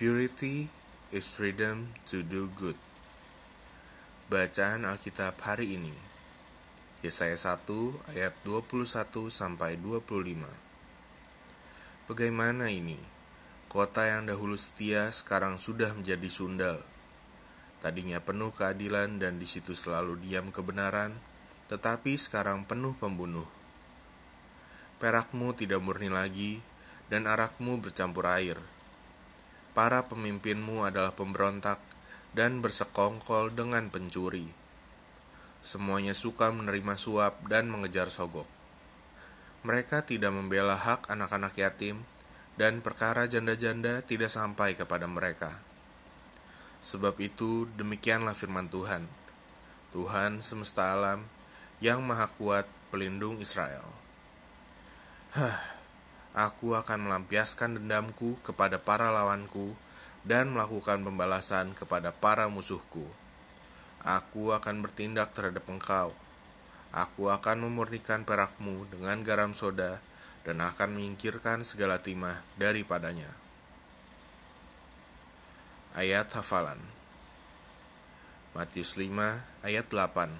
Purity is freedom to do good. Bacaan Alkitab hari ini. Yesaya 1 ayat 21 sampai 25. Bagaimana ini? Kota yang dahulu setia sekarang sudah menjadi sundal. Tadinya penuh keadilan dan di situ selalu diam kebenaran, tetapi sekarang penuh pembunuh. Perakmu tidak murni lagi, dan arakmu bercampur air para pemimpinmu adalah pemberontak dan bersekongkol dengan pencuri. Semuanya suka menerima suap dan mengejar sogok. Mereka tidak membela hak anak-anak yatim, dan perkara janda-janda tidak sampai kepada mereka. Sebab itu, demikianlah firman Tuhan, Tuhan semesta alam, yang maha kuat, pelindung Israel. Hah, aku akan melampiaskan dendamku kepada para lawanku dan melakukan pembalasan kepada para musuhku. Aku akan bertindak terhadap engkau. Aku akan memurnikan perakmu dengan garam soda dan akan menyingkirkan segala timah daripadanya. Ayat hafalan Matius 5 ayat 8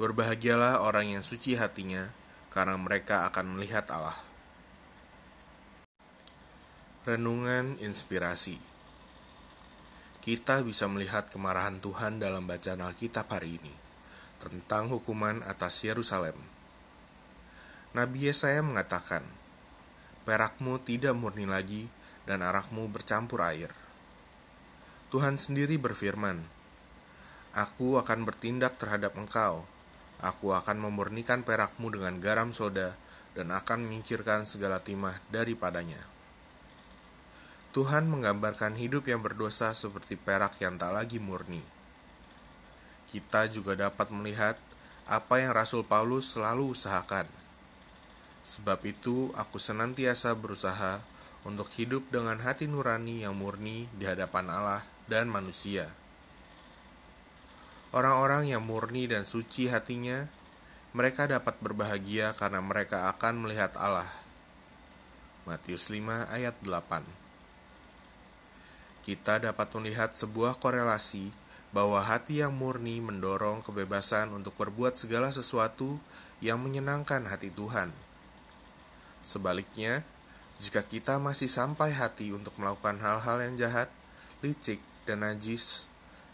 Berbahagialah orang yang suci hatinya, karena mereka akan melihat Allah. Renungan inspirasi Kita bisa melihat kemarahan Tuhan dalam bacaan Alkitab hari ini tentang hukuman atas Yerusalem. Nabi Yesaya mengatakan, Perakmu tidak murni lagi dan arakmu bercampur air. Tuhan sendiri berfirman, Aku akan bertindak terhadap engkau, Aku akan memurnikan perakmu dengan garam soda dan akan menyingkirkan segala timah daripadanya. Tuhan menggambarkan hidup yang berdosa seperti perak yang tak lagi murni. Kita juga dapat melihat apa yang Rasul Paulus selalu usahakan. Sebab itu, aku senantiasa berusaha untuk hidup dengan hati nurani yang murni di hadapan Allah dan manusia. Orang-orang yang murni dan suci hatinya, mereka dapat berbahagia karena mereka akan melihat Allah. Matius 5 ayat 8 Kita dapat melihat sebuah korelasi bahwa hati yang murni mendorong kebebasan untuk berbuat segala sesuatu yang menyenangkan hati Tuhan. Sebaliknya, jika kita masih sampai hati untuk melakukan hal-hal yang jahat, licik, dan najis,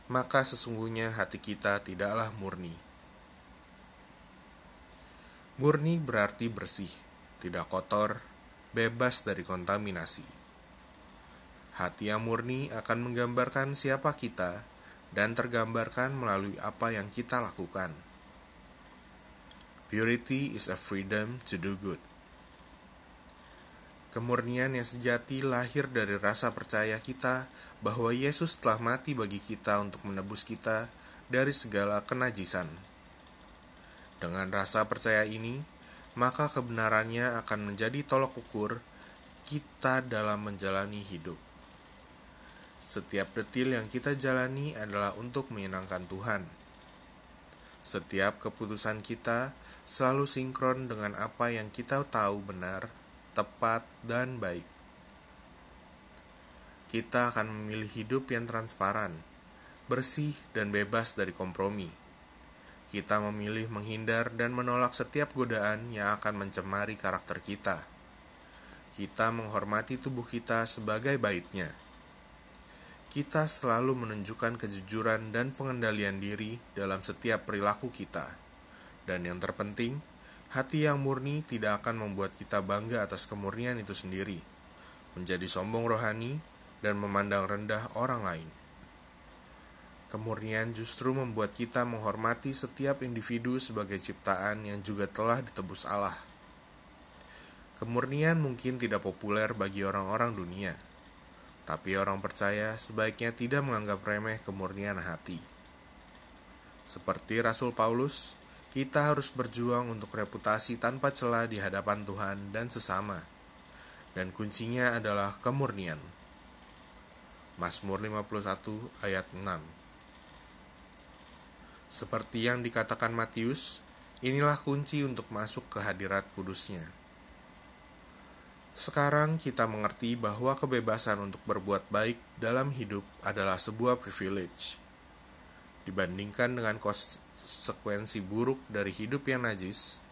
maka sesungguhnya hati kita tidaklah murni. Murni berarti bersih, tidak kotor, bebas dari kontaminasi. Hati yang murni akan menggambarkan siapa kita dan tergambarkan melalui apa yang kita lakukan. Purity is a freedom to do good. Kemurnian yang sejati lahir dari rasa percaya kita bahwa Yesus telah mati bagi kita untuk menebus kita dari segala kenajisan. Dengan rasa percaya ini, maka kebenarannya akan menjadi tolok ukur kita dalam menjalani hidup. Setiap detil yang kita jalani adalah untuk menyenangkan Tuhan. Setiap keputusan kita selalu sinkron dengan apa yang kita tahu benar tepat, dan baik. Kita akan memilih hidup yang transparan, bersih, dan bebas dari kompromi. Kita memilih menghindar dan menolak setiap godaan yang akan mencemari karakter kita. Kita menghormati tubuh kita sebagai baitnya. Kita selalu menunjukkan kejujuran dan pengendalian diri dalam setiap perilaku kita. Dan yang terpenting, Hati yang murni tidak akan membuat kita bangga atas kemurnian itu sendiri, menjadi sombong rohani, dan memandang rendah orang lain. Kemurnian justru membuat kita menghormati setiap individu sebagai ciptaan yang juga telah ditebus Allah. Kemurnian mungkin tidak populer bagi orang-orang dunia, tapi orang percaya sebaiknya tidak menganggap remeh kemurnian hati. Seperti Rasul Paulus, kita harus berjuang untuk reputasi tanpa celah di hadapan Tuhan dan sesama. Dan kuncinya adalah kemurnian. Mazmur 51 ayat 6 Seperti yang dikatakan Matius, inilah kunci untuk masuk ke hadirat kudusnya. Sekarang kita mengerti bahwa kebebasan untuk berbuat baik dalam hidup adalah sebuah privilege. Dibandingkan dengan konsekuensi buruk dari hidup yang najis,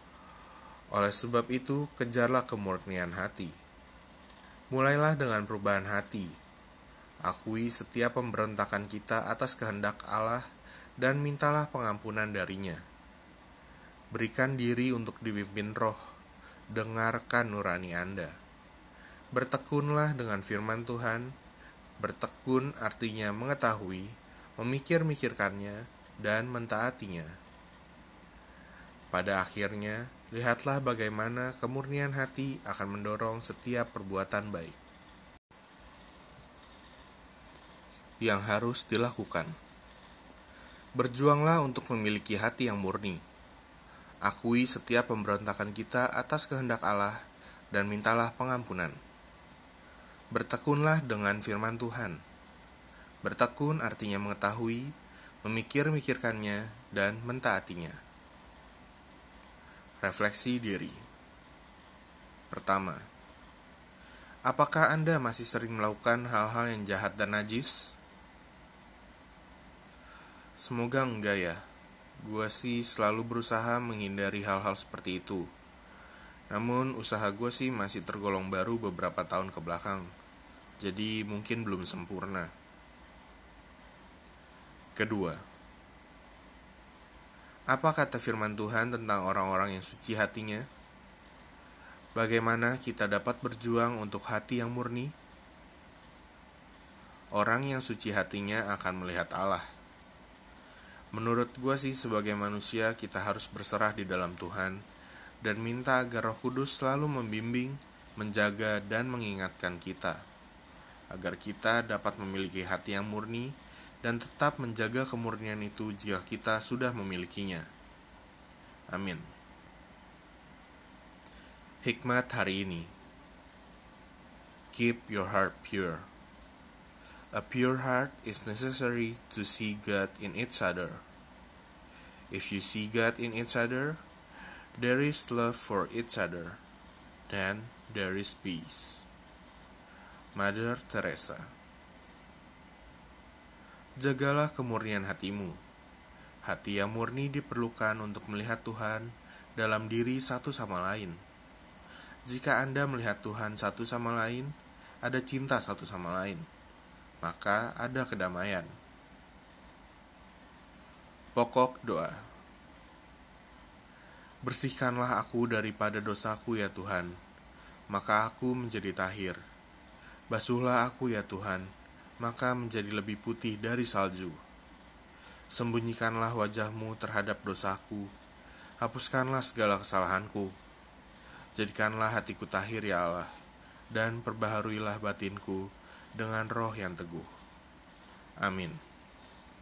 oleh sebab itu kejarlah kemurnian hati. Mulailah dengan perubahan hati. Akui setiap pemberontakan kita atas kehendak Allah dan mintalah pengampunan darinya. Berikan diri untuk dipimpin roh, dengarkan nurani Anda. Bertekunlah dengan firman Tuhan. Bertekun artinya mengetahui, memikir-mikirkannya, dan mentaatinya. Pada akhirnya, lihatlah bagaimana kemurnian hati akan mendorong setiap perbuatan baik yang harus dilakukan. Berjuanglah untuk memiliki hati yang murni. Akui setiap pemberontakan kita atas kehendak Allah dan mintalah pengampunan. Bertekunlah dengan firman Tuhan. Bertekun artinya mengetahui, memikir-mikirkannya, dan mentaatinya. Refleksi diri. Pertama, apakah Anda masih sering melakukan hal-hal yang jahat dan najis? Semoga enggak ya. Gue sih selalu berusaha menghindari hal-hal seperti itu. Namun usaha gue sih masih tergolong baru beberapa tahun ke belakang, jadi mungkin belum sempurna. Kedua, apa kata firman Tuhan tentang orang-orang yang suci hatinya? Bagaimana kita dapat berjuang untuk hati yang murni? Orang yang suci hatinya akan melihat Allah. Menurut gue sih sebagai manusia kita harus berserah di dalam Tuhan dan minta agar Roh Kudus selalu membimbing, menjaga, dan mengingatkan kita, agar kita dapat memiliki hati yang murni dan tetap menjaga kemurnian itu jika kita sudah memilikinya. Amin. Hikmat hari ini Keep your heart pure. A pure heart is necessary to see God in each other. If you see God in each other, There is love for each other, then there is peace. Mother Teresa Jagalah kemurnian hatimu. Hati yang murni diperlukan untuk melihat Tuhan dalam diri satu sama lain. Jika Anda melihat Tuhan satu sama lain, ada cinta satu sama lain, maka ada kedamaian. Pokok doa. Bersihkanlah aku daripada dosaku ya Tuhan, maka aku menjadi tahir. Basuhlah aku ya Tuhan, maka menjadi lebih putih dari salju. Sembunyikanlah wajahmu terhadap dosaku, hapuskanlah segala kesalahanku. Jadikanlah hatiku tahir ya Allah, dan perbaharuilah batinku dengan roh yang teguh. Amin.